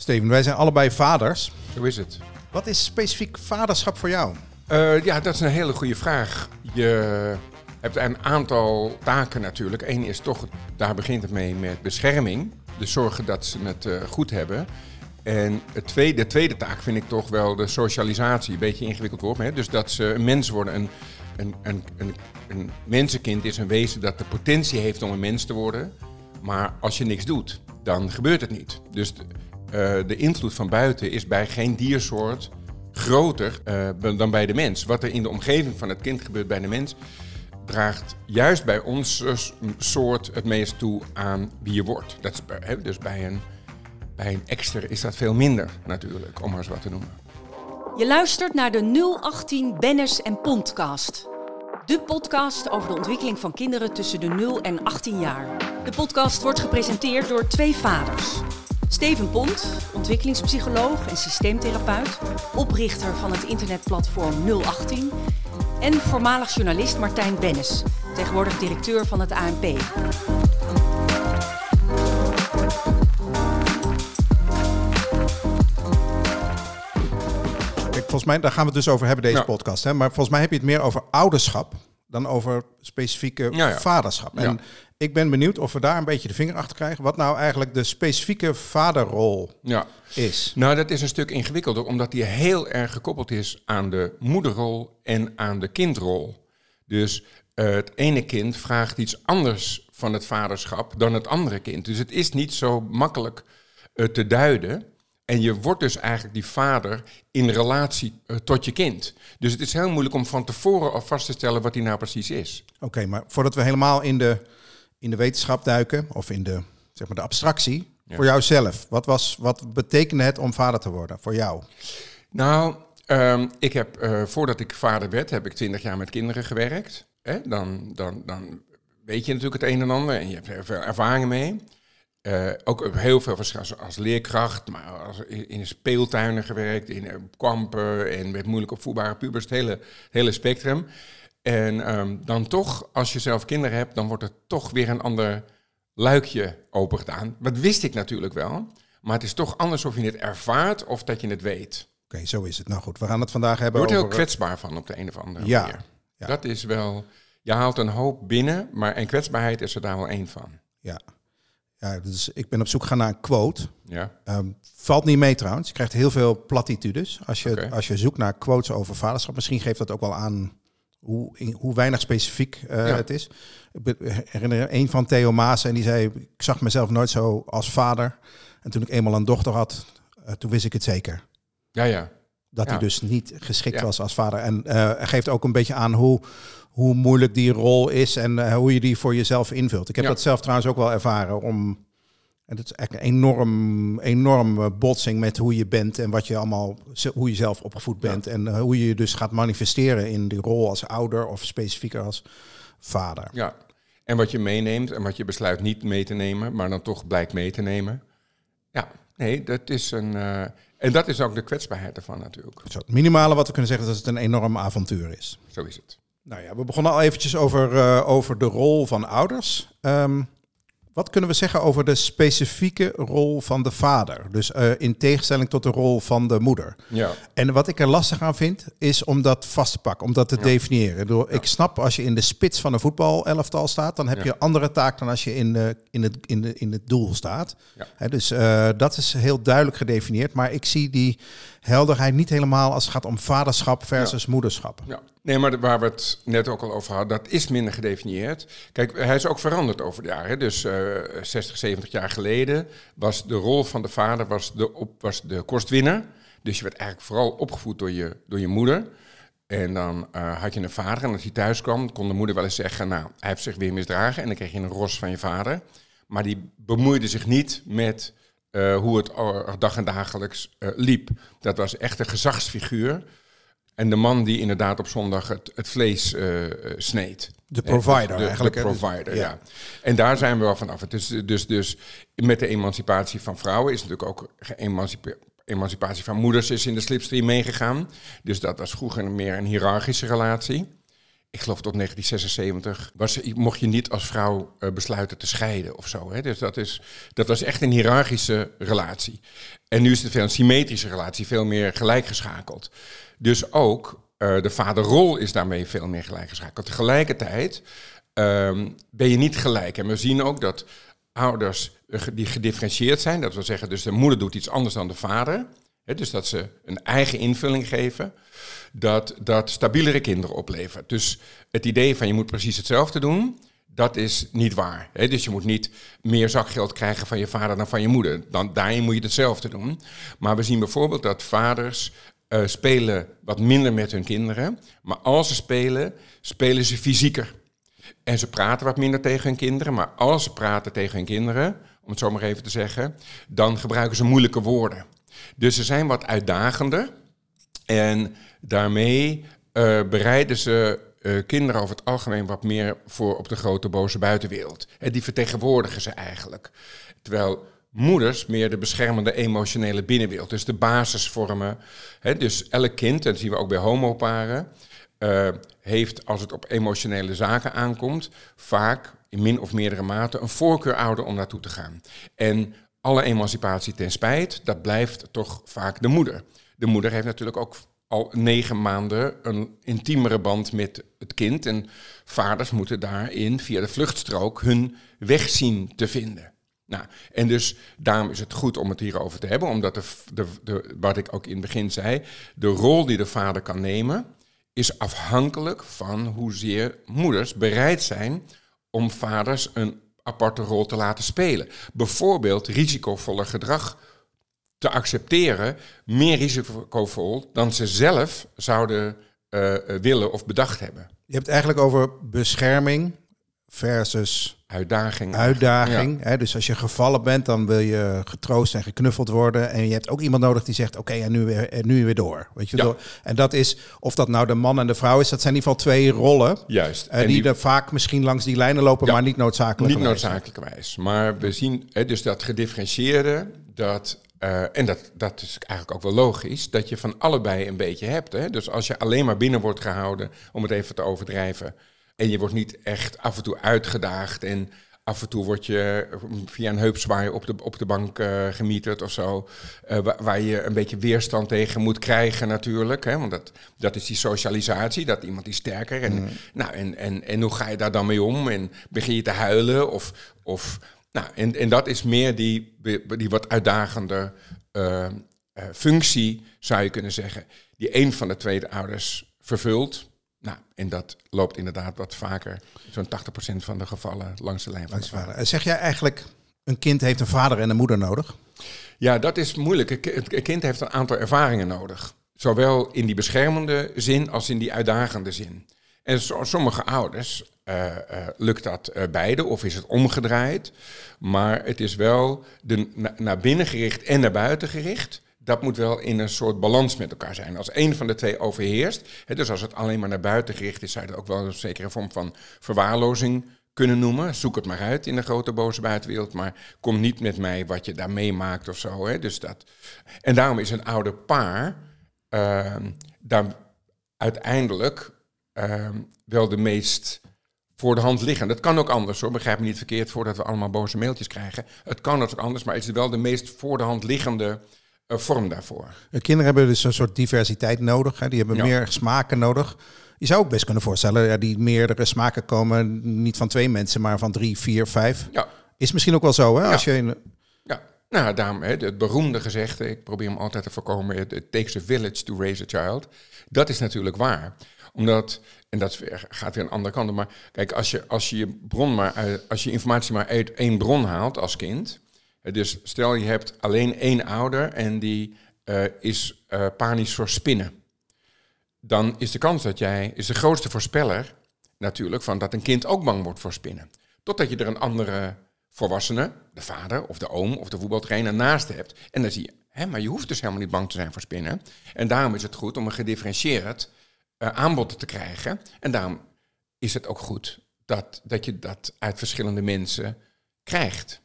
Steven, wij zijn allebei vaders. Zo is het. Wat is specifiek vaderschap voor jou? Uh, ja, dat is een hele goede vraag. Je hebt een aantal taken natuurlijk. Eén is toch, daar begint het mee met bescherming. Dus zorgen dat ze het uh, goed hebben. En het tweede, de tweede taak vind ik toch wel de socialisatie. Een beetje ingewikkeld woord, maar dus dat ze een mens worden. Een, een, een, een, een mensenkind is een wezen dat de potentie heeft om een mens te worden. Maar als je niks doet, dan gebeurt het niet. Dus uh, de invloed van buiten is bij geen diersoort groter uh, dan bij de mens. Wat er in de omgeving van het kind gebeurt bij de mens, draagt juist bij ons soort het meest toe aan wie je wordt. Dat is, dus bij een, bij een is dat veel minder natuurlijk, om maar eens wat te noemen. Je luistert naar de 018 Bennis en Podcast. De podcast over de ontwikkeling van kinderen tussen de 0 en 18 jaar. De podcast wordt gepresenteerd door twee vaders. Steven Pont, ontwikkelingspsycholoog en systeemtherapeut, oprichter van het internetplatform 018 en voormalig journalist Martijn Bennis, tegenwoordig directeur van het ANP. volgens mij, daar gaan we het dus over hebben, deze podcast. Hè? Maar volgens mij heb je het meer over ouderschap dan over specifieke vaderschap. En ik ben benieuwd of we daar een beetje de vinger achter krijgen. Wat nou eigenlijk de specifieke vaderrol ja. is. Nou, dat is een stuk ingewikkelder, omdat die heel erg gekoppeld is aan de moederrol en aan de kindrol. Dus uh, het ene kind vraagt iets anders van het vaderschap dan het andere kind. Dus het is niet zo makkelijk uh, te duiden. En je wordt dus eigenlijk die vader in relatie uh, tot je kind. Dus het is heel moeilijk om van tevoren al vast te stellen wat die nou precies is. Oké, maar voordat we helemaal in de in de wetenschap duiken of in de, zeg maar de abstractie. Voor jouzelf, wat, was, wat betekende het om vader te worden voor jou? Nou, ehm, ik heb, uh, voordat ik vader werd, heb ik twintig jaar met kinderen gewerkt. Hè? Dan, dan, dan weet je natuurlijk het een en ander en je hebt er veel ervaring mee. Uh, ook heel veel als, als leerkracht, maar als, in speeltuinen gewerkt, in uh, kampen en met moeilijk opvoedbare pubers, het hele, hele spectrum. En um, dan toch, als je zelf kinderen hebt, dan wordt er toch weer een ander luikje opengedaan. Dat wist ik natuurlijk wel. Maar het is toch anders of je het ervaart of dat je het weet. Oké, zo is het. Nou goed, we gaan het vandaag hebben Je wordt heel kwetsbaar van op de een of andere ja, manier. Ja. Dat is wel... Je haalt een hoop binnen, maar en kwetsbaarheid is er daar wel één van. Ja. Ja, dus ik ben op zoek gegaan naar een quote. Ja. Um, valt niet mee trouwens. Je krijgt heel veel platitudes als je, als je zoekt naar quotes over vaderschap. Misschien geeft dat ook wel aan hoe, hoe weinig specifiek uh, het is. Ik herinner een van Theo Maas en die zei: Ik zag mezelf nooit zo als vader. En toen ik eenmaal een dochter had, uh, toen wist ik het zeker. Ja, ja. Dat hij dus niet geschikt was als vader. En uh, geeft ook een beetje aan hoe, hoe moeilijk die rol is en hoe je die voor jezelf invult. Ik heb dat zelf trouwens ook wel ervaren om en dat is eigenlijk een enorm, enorm botsing met hoe je bent en wat je allemaal, hoe je zelf opgevoed bent. En eh, hoe je je dus gaat manifesteren in die rol als ouder of specifieker als vader. Ja, en wat je meeneemt en wat je besluit niet mee te nemen, maar dan toch blijkt mee te nemen. Ja, nee, dat is een. Uh, en dat is ook de kwetsbaarheid ervan natuurlijk. Zo, het minimale wat we kunnen zeggen is dat het een enorm avontuur is. Zo is het. Nou ja, we begonnen al eventjes over, uh, over de rol van ouders. Um, wat kunnen we zeggen over de specifieke rol van de vader? Dus uh, in tegenstelling tot de rol van de moeder. Ja. En wat ik er lastig aan vind, is om dat vast te pakken, om dat te definiëren. Door, Ik snap als je in de spits van een voetbalelftal staat, dan heb je andere taak dan als je in, de, in, het, in, de, in het doel staat. He, dus uh, dat is heel duidelijk gedefinieerd. Maar ik zie die helderheid niet helemaal als het gaat om vaderschap versus moederschap. Ja. Nee, maar waar we het net ook al over hadden, dat is minder gedefinieerd. Kijk, hij is ook veranderd over de jaren. Dus uh, 60, 70 jaar geleden was de rol van de vader was de, op, was de kostwinner. Dus je werd eigenlijk vooral opgevoed door je, door je moeder. En dan uh, had je een vader en als hij thuis kwam, kon de moeder wel eens zeggen... nou, hij heeft zich weer misdragen en dan kreeg je een ros van je vader. Maar die bemoeide zich niet met uh, hoe het dag en dagelijks liep. Dat was echt een gezagsfiguur. En de man die inderdaad op zondag het, het vlees uh, sneed. De provider de, eigenlijk. De provider, ja. ja. En daar zijn we wel vanaf. Het is dus, dus met de emancipatie van vrouwen is natuurlijk ook emancipatie van moeders is in de slipstream meegegaan. Dus dat was vroeger meer een hiërarchische relatie. ik geloof tot 1976, was, mocht je niet als vrouw besluiten te scheiden of zo. Hè? Dus dat, is, dat was echt een hiërarchische relatie. En nu is het veel een symmetrische relatie, veel meer gelijkgeschakeld. Dus ook uh, de vaderrol is daarmee veel meer gelijkgeschakeld. Tegelijkertijd um, ben je niet gelijk. En we zien ook dat ouders die gedifferentieerd zijn, dat wil zeggen, dus de moeder doet iets anders dan de vader. Dus dat ze een eigen invulling geven dat dat stabielere kinderen oplevert. Dus het idee van je moet precies hetzelfde doen, dat is niet waar. Dus je moet niet meer zakgeld krijgen van je vader dan van je moeder. Dan, daarin moet je hetzelfde doen. Maar we zien bijvoorbeeld dat vaders uh, spelen wat minder met hun kinderen. Maar als ze spelen, spelen ze fysieker. En ze praten wat minder tegen hun kinderen. Maar als ze praten tegen hun kinderen, om het zo maar even te zeggen, dan gebruiken ze moeilijke woorden. Dus ze zijn wat uitdagender. En daarmee uh, bereiden ze uh, kinderen over het algemeen wat meer voor op de grote boze buitenwereld. En die vertegenwoordigen ze eigenlijk. Terwijl moeders meer de beschermende emotionele binnenwereld, dus de basis vormen. dus elk kind, en dat zien we ook bij homoparen, uh, heeft als het op emotionele zaken aankomt, vaak in min of meerdere mate een voorkeurouder om naartoe te gaan. En alle emancipatie ten spijt, dat blijft toch vaak de moeder. De moeder heeft natuurlijk ook al negen maanden een intiemere band met het kind. En vaders moeten daarin via de vluchtstrook hun weg zien te vinden. Nou, en dus daarom is het goed om het hierover te hebben, omdat de, de, wat ik ook in het begin zei, de rol die de vader kan nemen, is afhankelijk van hoezeer moeders bereid zijn om vaders een aparte rol te laten spelen. Bijvoorbeeld risicovoller gedrag te accepteren, meer risicovol dan ze zelf zouden uh, willen of bedacht hebben. Je hebt het eigenlijk over bescherming versus uitdaging. Uitdaging. Hè? Dus als je gevallen bent, dan wil je getroost en geknuffeld worden. En je hebt ook iemand nodig die zegt: Oké, en nu weer, en nu weer door. Weet je, door. En dat is, of dat nou de man en de vrouw is, dat zijn in ieder geval twee rollen. Juist. en die, er vaak misschien langs die lijnen lopen, maar niet noodzakelijk. Niet noodzakelijkerwijs. Maar we zien hè, dus dat gedifferentieerde, dat uh, en dat, dat is eigenlijk ook wel logisch, dat je van allebei een beetje hebt. Hè? Dus als je alleen maar binnen wordt gehouden, om het even te overdrijven, en je wordt niet echt af en toe uitgedaagd en af en toe word je via een heupzwaai op de, op de bank uh, gemieterd of zo, uh, waar, je een beetje weerstand tegen moet krijgen natuurlijk. Hè? Want dat, dat is die socialisatie, dat iemand is sterker. En, mm. nou, en, en, en hoe ga je daar dan mee om? En begin je te huilen of... of nou, en, en dat is meer die, die wat uitdagende uh, functie, zou je kunnen zeggen, die een van de twee ouders vervult. Nou, en dat loopt inderdaad wat vaker, zo'n 80% van de gevallen langs de lijn van de vader. Eh, zeg jij eigenlijk, een kind heeft een vader en een moeder nodig? Ja, dat is moeilijk. Een kind heeft een aantal ervaringen nodig. Zowel in die beschermende zin als in die uitdagende zin. En sommige ouders uh, uh, lukt dat uh, beide of is het omgedraaid. Maar het is wel de, naar binnen gericht en naar buiten gericht. Dat moet wel in een soort balans met elkaar zijn. Als een van de twee overheerst, hè, dus als het alleen maar naar buiten gericht is, zou je dat ook wel een zekere vorm van verwaarlozing kunnen noemen. Zoek het maar uit in de grote boze buitenwereld, maar kom niet met mij wat je daar meemaakt of zo. Hè. Dus dat. En daarom is een oude paar ehm, daar uiteindelijk ehm, wel de meest voor de hand liggen. Dat kan ook anders hoor, begrijp me niet verkeerd voordat we allemaal boze mailtjes krijgen. Het kan ook anders, maar het is wel de meest voor de hand liggende uh, vorm daarvoor. De kinderen hebben dus een soort diversiteit nodig. Hè? Die hebben meer smaken nodig. Je zou ook best kunnen voorstellen, ja, die meerdere smaken komen niet van twee mensen, maar van drie, vier, vijf. Ja. Is misschien ook wel zo, hè? Als je in... Ja, nou, daarom hè, het beroemde gezegde, ik probeer hem altijd te voorkomen, it takes a village to raise a child. Dat is natuurlijk waar omdat, en dat gaat weer een andere kant op, maar kijk, als je, als je, je bron maar, als je informatie maar uit één bron haalt als kind, dus stel je hebt alleen één ouder en die uh, is uh, panisch voor spinnen, dan is de kans dat jij, is de grootste voorspeller natuurlijk, van dat een kind ook bang wordt voor spinnen. Totdat je er een andere volwassene, de vader of de oom of de voetbaltrainer naast hebt. En dan zie je, hè, maar je hoeft dus helemaal niet bang te zijn voor spinnen. En daarom is het goed om een gedifferentieerd uh, aanbod te krijgen. En daarom is het ook goed dat, dat je dat uit verschillende mensen krijgt.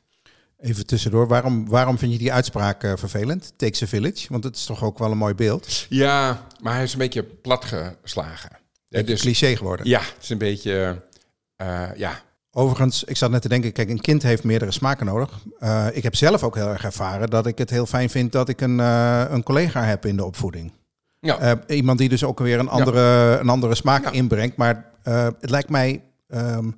Even tussendoor, waarom, waarom vind je die uitspraak uh, vervelend? Takes a village, want het is toch ook wel een mooi beeld? Ja, maar hij is een beetje platgeslagen. Ja, dus, cliché geworden. Ja, het is een beetje, uh, ja. Overigens, ik zat net te denken, kijk, een kind heeft meerdere smaken nodig. Uh, ik heb zelf ook heel erg ervaren dat ik het heel fijn vind dat ik een, een collega heb in de opvoeding. Ja. iemand die dus ook weer een andere, ja. een andere smaak inbrengt. Maar het lijkt mij um,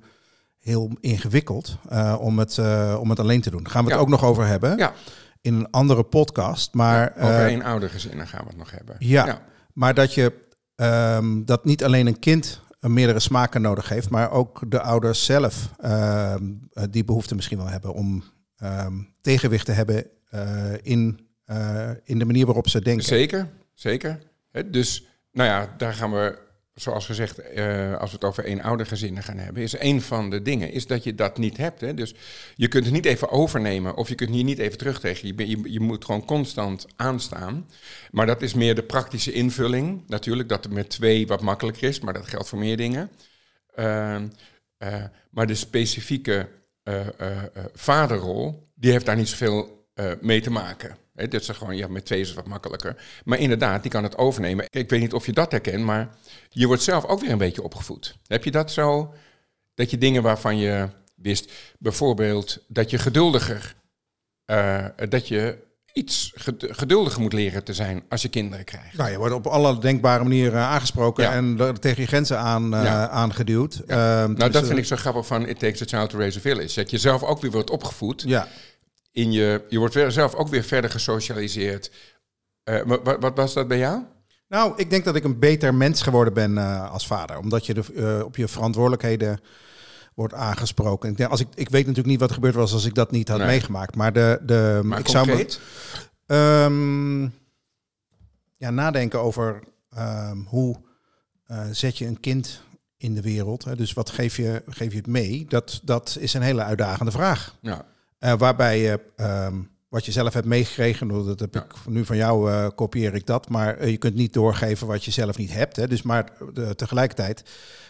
heel ingewikkeld om, het, om het alleen te doen. Daar gaan we het ook nog over hebben. Ja in een andere podcast. Maar, ja, over uh, oude gezinnen gaan we het nog hebben. Ja, maar dat je um, dat niet alleen een kind meerdere smaken nodig heeft, maar ook de ouders zelf um, die behoefte misschien wel hebben om um, tegenwicht te hebben in, in de manier waarop ze denken. Zeker, zeker. dus nou ja, daar gaan we zoals gezegd, uh, als we het over eenoudergezinnen gaan hebben, is een van de dingen is dat je dat niet hebt. Hè? Dus je kunt het niet even overnemen of je kunt hier niet even terugtrekken. Je, je, je moet gewoon constant aanstaan. Maar dat is meer de praktische invulling. Natuurlijk dat het met twee wat makkelijker is, maar dat geldt voor meer dingen. Uh, uh, maar de specifieke vaderrol, die heeft daar niet zoveel mee te maken. He, dat is gewoon, ja, met twee is het wat makkelijker. Maar inderdaad, die kan het overnemen. Ik weet niet of je dat herkent, maar je wordt zelf ook weer een beetje opgevoed. Heb je dat zo? Dat je dingen waarvan je wist, bijvoorbeeld dat je geduldiger, uh, dat je iets geduldiger moet leren te zijn als je kinderen krijgt. Nou, je wordt op alle denkbare manieren aangesproken ja. en tegen je grenzen aan, uh, ja. aangeduwd. Ja. Uh, nou, dat vind ik zo grappig van It Takes a Child to Raise a Village. Dat je zelf ook weer wordt opgevoed. Ja in je, je wordt zelf ook weer verder gesocialiseerd. Uh, wat, wat, was dat bij jou? Nou, ik denk dat ik een beter mens geworden ben uh, als vader. Omdat je de, uh, op je verantwoordelijkheden wordt aangesproken. Ik, denk, als ik, ik weet natuurlijk niet wat er gebeurd was als ik dat niet had nee. meegemaakt. Maar, de, de, maar ik concreet? zou me, um, ja, nadenken over um, hoe zet je een kind in de wereld. Hè? Dus wat geef je, geef je het mee? Dat, dat is een hele uitdagende vraag. Ja. Uh, waarbij je um, wat je zelf hebt meegekregen, dat heb ja. ik nu van jou uh, kopieer ik dat, maar uh, je kunt niet doorgeven wat je zelf niet hebt. Hè. Dus maar de, tegelijkertijd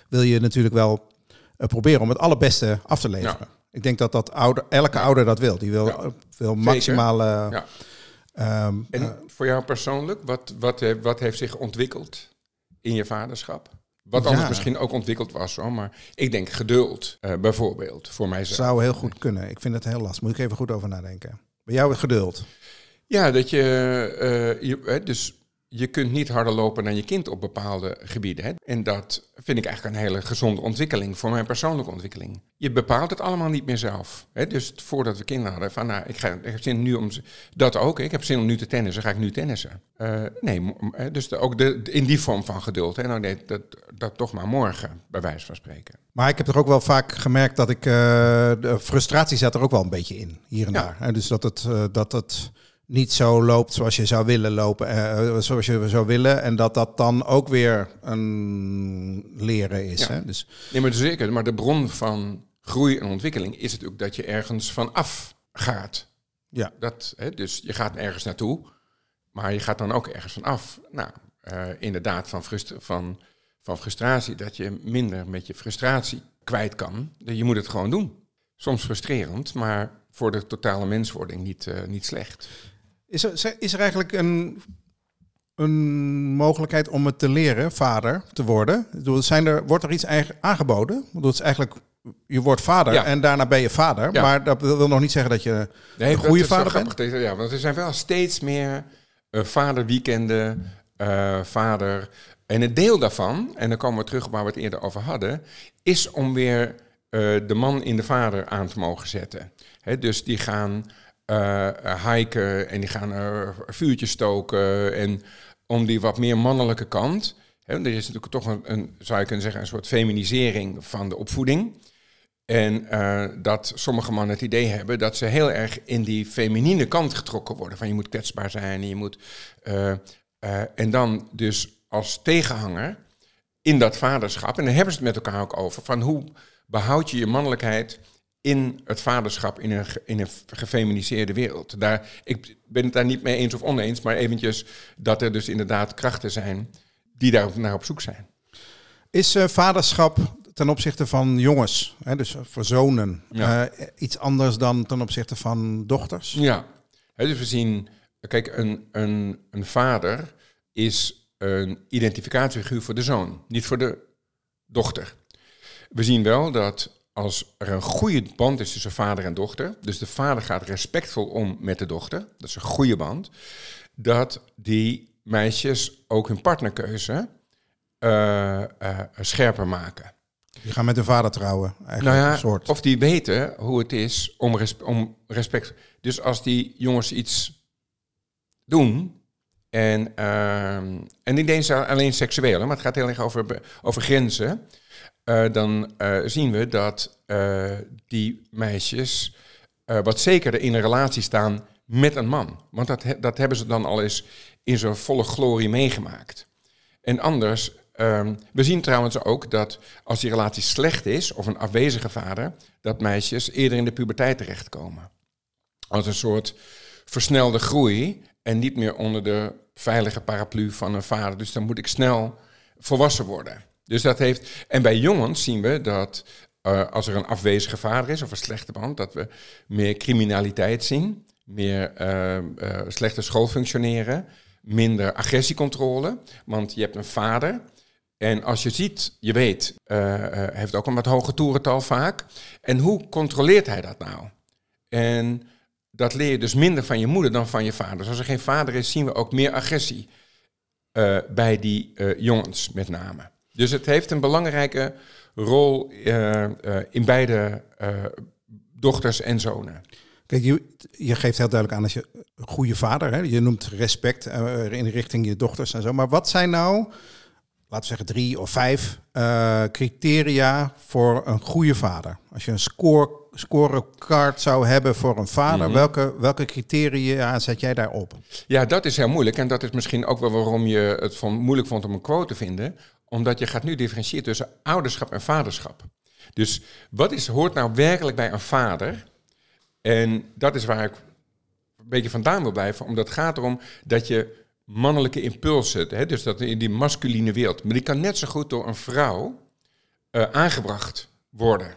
wil je natuurlijk wel proberen om het allerbeste af te leveren. Ja. Ik denk dat dat ouder, elke ouder dat wil. Die wil, wil maximale. Um, en voor jou persoonlijk, wat, wat, wat heeft zich ontwikkeld in je vaderschap? Wat anders ja. misschien ook ontwikkeld was, hoor. maar ik denk geduld, uh, bijvoorbeeld, voor mijzelf. Zou heel goed kunnen. Ik vind het heel lastig. Moet ik even goed over nadenken. Bij jou geduld? Ja, dat je, uh, je dus je kunt niet harder lopen dan je kind op bepaalde gebieden. Hè? En dat vind ik eigenlijk een hele gezonde ontwikkeling voor mijn persoonlijke ontwikkeling. Je bepaalt het allemaal niet meer zelf. Hè? Dus voordat we kinderen hadden, van nou, ik, ga, ik heb zin nu om dat ook. Ik heb zin om nu te tennissen, ga ik nu tennissen. Uh, nee, dus de, ook de, in die vorm van geduld. Hè? Nou, nee, dat, dat toch maar morgen, bij wijze van spreken. Maar ik heb er ook wel vaak gemerkt dat ik, uh, de frustratie zat er ook wel een beetje in, hier en ja. daar. Hè? Dus dat het, uh, dat het niet zo loopt zoals je zou willen lopen, uh, zoals je zou willen. En dat dat dan ook weer een leren is. Ja. Hè? Dus... Nee, maar zeker. Maar de bron van groei en ontwikkeling is het ook dat je ergens van af gaat. Ja. Dat, hè, dus je gaat ergens naartoe, maar je gaat dan ook ergens van af. Nou, uh, inderdaad, van, frust van, van frustratie, dat je minder met je frustratie kwijt kan. Je moet het gewoon doen. Soms frustrerend, maar voor de totale menswording niet, uh, niet slecht. Is er, is er eigenlijk een, een mogelijkheid om het te leren, vader te worden? Zijn er, wordt er iets aangeboden? Dat is eigenlijk, je wordt vader ja. en daarna ben je vader. Ja. Maar dat wil nog niet zeggen dat je nee, een goede vader bent. Ja, want er zijn wel steeds meer uh, vaderweekenden, uh, vader... En een deel daarvan, en dan komen we terug op waar we het eerder over hadden, is om weer uh, de man in de vader aan te mogen zetten. He, dus die gaan uh, hiken en die gaan uh, vuurtjes stoken. En om die wat meer mannelijke kant. Hè, er is natuurlijk toch een, een, zou je kunnen zeggen, een soort feminisering van de opvoeding. En dat sommige mannen het idee hebben dat ze heel erg in die feminine kant getrokken worden. Van je moet kwetsbaar zijn en je moet. En dan dus als tegenhanger in dat vaderschap. En dan hebben ze het met elkaar ook over. Van hoe behoud je je mannelijkheid in het vaderschap in een, in een gefeminiseerde wereld. Daar, ik ben het daar niet mee eens of oneens, maar eventjes dat er dus inderdaad krachten zijn die daar naar op zoek zijn. Is uh, vaderschap ten opzichte van jongens, hè, dus voor zonen, ja. uh, iets anders dan ten opzichte van dochters? Ja, hè, dus we zien, kijk, een, een, een vader is een identificatiefiguur voor de zoon, niet voor de dochter. We zien wel dat als er een goede band is tussen vader en dochter, dus de vader gaat respectvol om met de dochter, dat is een goede band, dat die meisjes ook hun partnerkeuze uh, uh, scherper maken. Die gaan met hun vader trouwen, eigenlijk. Nou ja, een soort. of die weten hoe het is om, respe om respect. Dus als die jongens iets doen, en, uh, en niet eens alleen seksueel, maar het gaat heel erg over, over grenzen. Uh, dan uh, zien we dat uh, die meisjes wat zekerder in een relatie staan met een man. Want dat, dat hebben ze dan al eens in zijn volle glorie meegemaakt. En anders, ehm, we zien trouwens ook dat als die relatie slecht is, of een afwezige vader, dat meisjes eerder in de puberteit terechtkomen. Als een soort versnelde groei en niet meer onder de veilige paraplu van een vader. Dus dan moet ik snel volwassen worden. Dus dat heeft. En bij jongens zien we dat uh, als er een afwezige vader is of een slechte band, dat we meer criminaliteit zien, meer uh, uh, slechte schoolfunctioneren, minder agressiecontrole. Want je hebt een vader. En als je ziet, je weet, hij heeft ook een wat hoger toerental vaak. En hoe controleert hij dat nou? En dat leer je dus minder van je moeder dan van je vader. Dus als er geen vader is, zien we ook meer agressie bij die jongens met name. Dus het heeft een belangrijke rol uh, in beide dochters en zonen. Kijk, je, je, geeft heel duidelijk aan als je een goede vader, hè, je noemt respect in richting je dochters en zo. Maar wat zijn nou, laten we zeggen drie of vijf criteria voor een goede vader? Als je een score scorecard zou hebben voor een vader, mm -hmm. welke, welke criteria zet jij daarop? Ja, dat is heel moeilijk. En dat is misschien ook wel waarom je het van moeilijk vond om een quote te vinden. Omdat je gaat nu differentiëren tussen ouderschap en vaderschap. Dus wat is, hoort nou werkelijk bij een vader? En dat is waar ik een beetje vandaan wil blijven. Omdat het gaat erom dat je mannelijke impulsen, hè, dus dat in die masculine wereld, maar die kan net zo goed door een vrouw uh, aangebracht worden.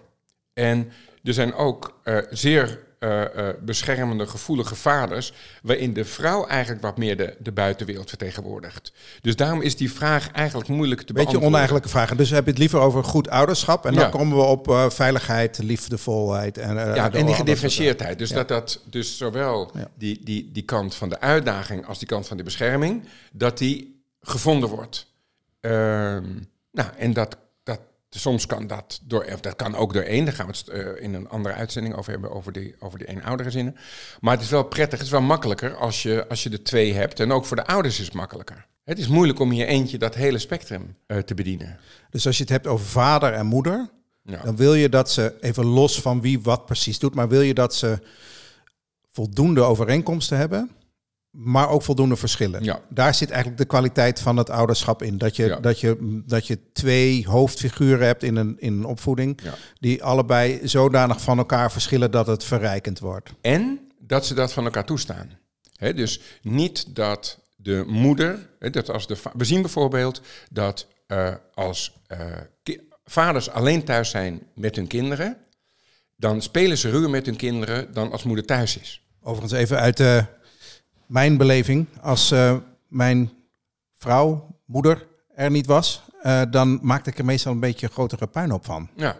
En er zijn ook uh, zeer uh, uh, beschermende, gevoelige vaders, waarin de vrouw eigenlijk wat meer de, de buitenwereld vertegenwoordigt. Dus daarom is die vraag eigenlijk moeilijk te beantwoorden. Beetje oneigenlijke vragen. Dus heb je het liever over goed ouderschap en dan ja. komen we op veiligheid, liefdevolheid en ja, en die gedifferentieerdheid. Dus ja. dat dat dus zowel ja. die, die, die kant van de uitdaging als die kant van de bescherming, dat die gevonden wordt. Ehm, nou, en dat Soms kan dat door, of dat kan ook door één, daar gaan we het uh, in een andere uitzending over hebben, over die, over die eenoudergezinnen. Maar het is wel prettig, het is wel makkelijker als je, als je er twee hebt. En ook voor de ouders is het makkelijker. Het is moeilijk om in je eentje dat hele spectrum uh, te bedienen. Dus als je het hebt over vader en moeder, ja. dan wil je dat ze, even los van wie wat precies doet, maar wil je dat ze voldoende overeenkomsten hebben maar ook voldoende verschillen. Ja. Daar zit eigenlijk de kwaliteit van het ouderschap in. Dat je, ja. dat je, dat je twee hoofdfiguren hebt in een, in een opvoeding, ja. die allebei zodanig van elkaar verschillen dat het verrijkend wordt. En dat ze dat van elkaar toestaan. He, dus niet dat de moeder, he, dat als de we zien bijvoorbeeld dat uh, als uh, vaders alleen thuis zijn met hun kinderen, dan spelen ze ruwer met hun kinderen dan als moeder thuis is. Overigens even uit de mijn beleving, als uh, mijn vrouw, moeder er niet was, uh, dan maakte ik er meestal een beetje grotere puinhoop van. Ja.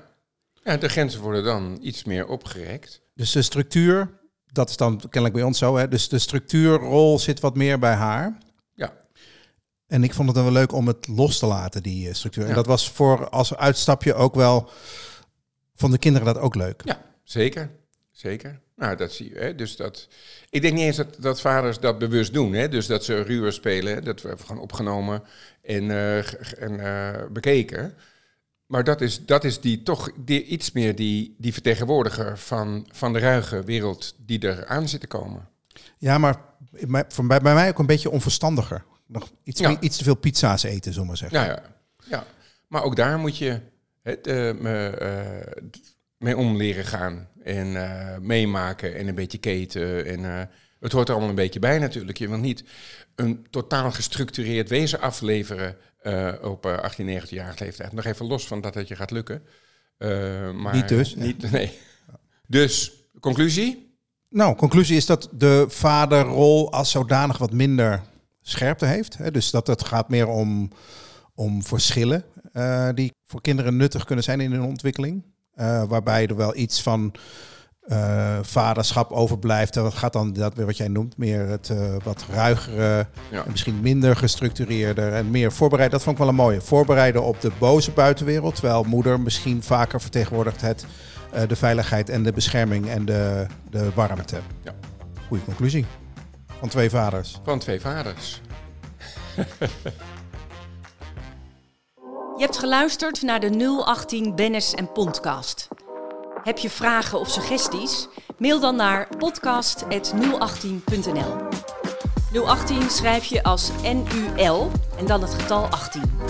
ja, de grenzen worden dan iets meer opgerekt. Dus de structuur, dat is dan kennelijk bij ons zo, hè? dus de structuurrol zit wat meer bij haar. Ja. En ik vond het dan wel leuk om het los te laten, die uh, structuur. Ja. En dat was voor als uitstapje ook wel, van de kinderen dat ook leuk. Ja, zeker. Zeker. Nou, dat zie je. Hè? Dus dat, ik denk niet eens dat, dat vaders dat bewust doen. Hè? Dus dat ze ruwer spelen. Dat we gewoon opgenomen en, uh, en uh, bekeken. Maar dat is, dat is die, toch die, iets meer die, die vertegenwoordiger van, van de ruige wereld die er aan zit te komen. Ja, maar bij, bij mij ook een beetje onverstandiger. Nog iets, ja. iets te veel pizza's eten, zullen we zeggen. Ja, ja. ja. Maar ook daar moet je het, uh, mee om leren gaan. En uh, meemaken en een beetje keten. En uh, het hoort er allemaal een beetje bij natuurlijk. Je wil niet een totaal gestructureerd wezen afleveren uh, op 18, 19 jaar leeftijd. Nog even los van dat het je gaat lukken. maar niet dus? Niet, nee. Dus, conclusie? Nou, conclusie is dat de vaderrol als zodanig wat minder scherpte heeft. Hè? Dus dat het gaat meer om, om verschillen eh, die voor kinderen nuttig kunnen zijn in hun ontwikkeling. Uh, waarbij er wel iets van uh, vaderschap overblijft. Dat gaat dan dat weer wat jij noemt, meer het uh, wat ruigere, ja. en misschien minder gestructureerder en meer voorbereid. Dat vond ik wel een mooie. Voorbereiden op de boze buitenwereld, terwijl moeder misschien vaker vertegenwoordigt het uh, de veiligheid en de bescherming en de, de warmte. Ja. Goeie conclusie. Van twee vaders. Van twee vaders. Je hebt geluisterd naar de 018 Bennis en Podcast. Heb je vragen of suggesties? Mail dan naar podcast.018.nl 018 schrijf je als NUL en dan het getal 18.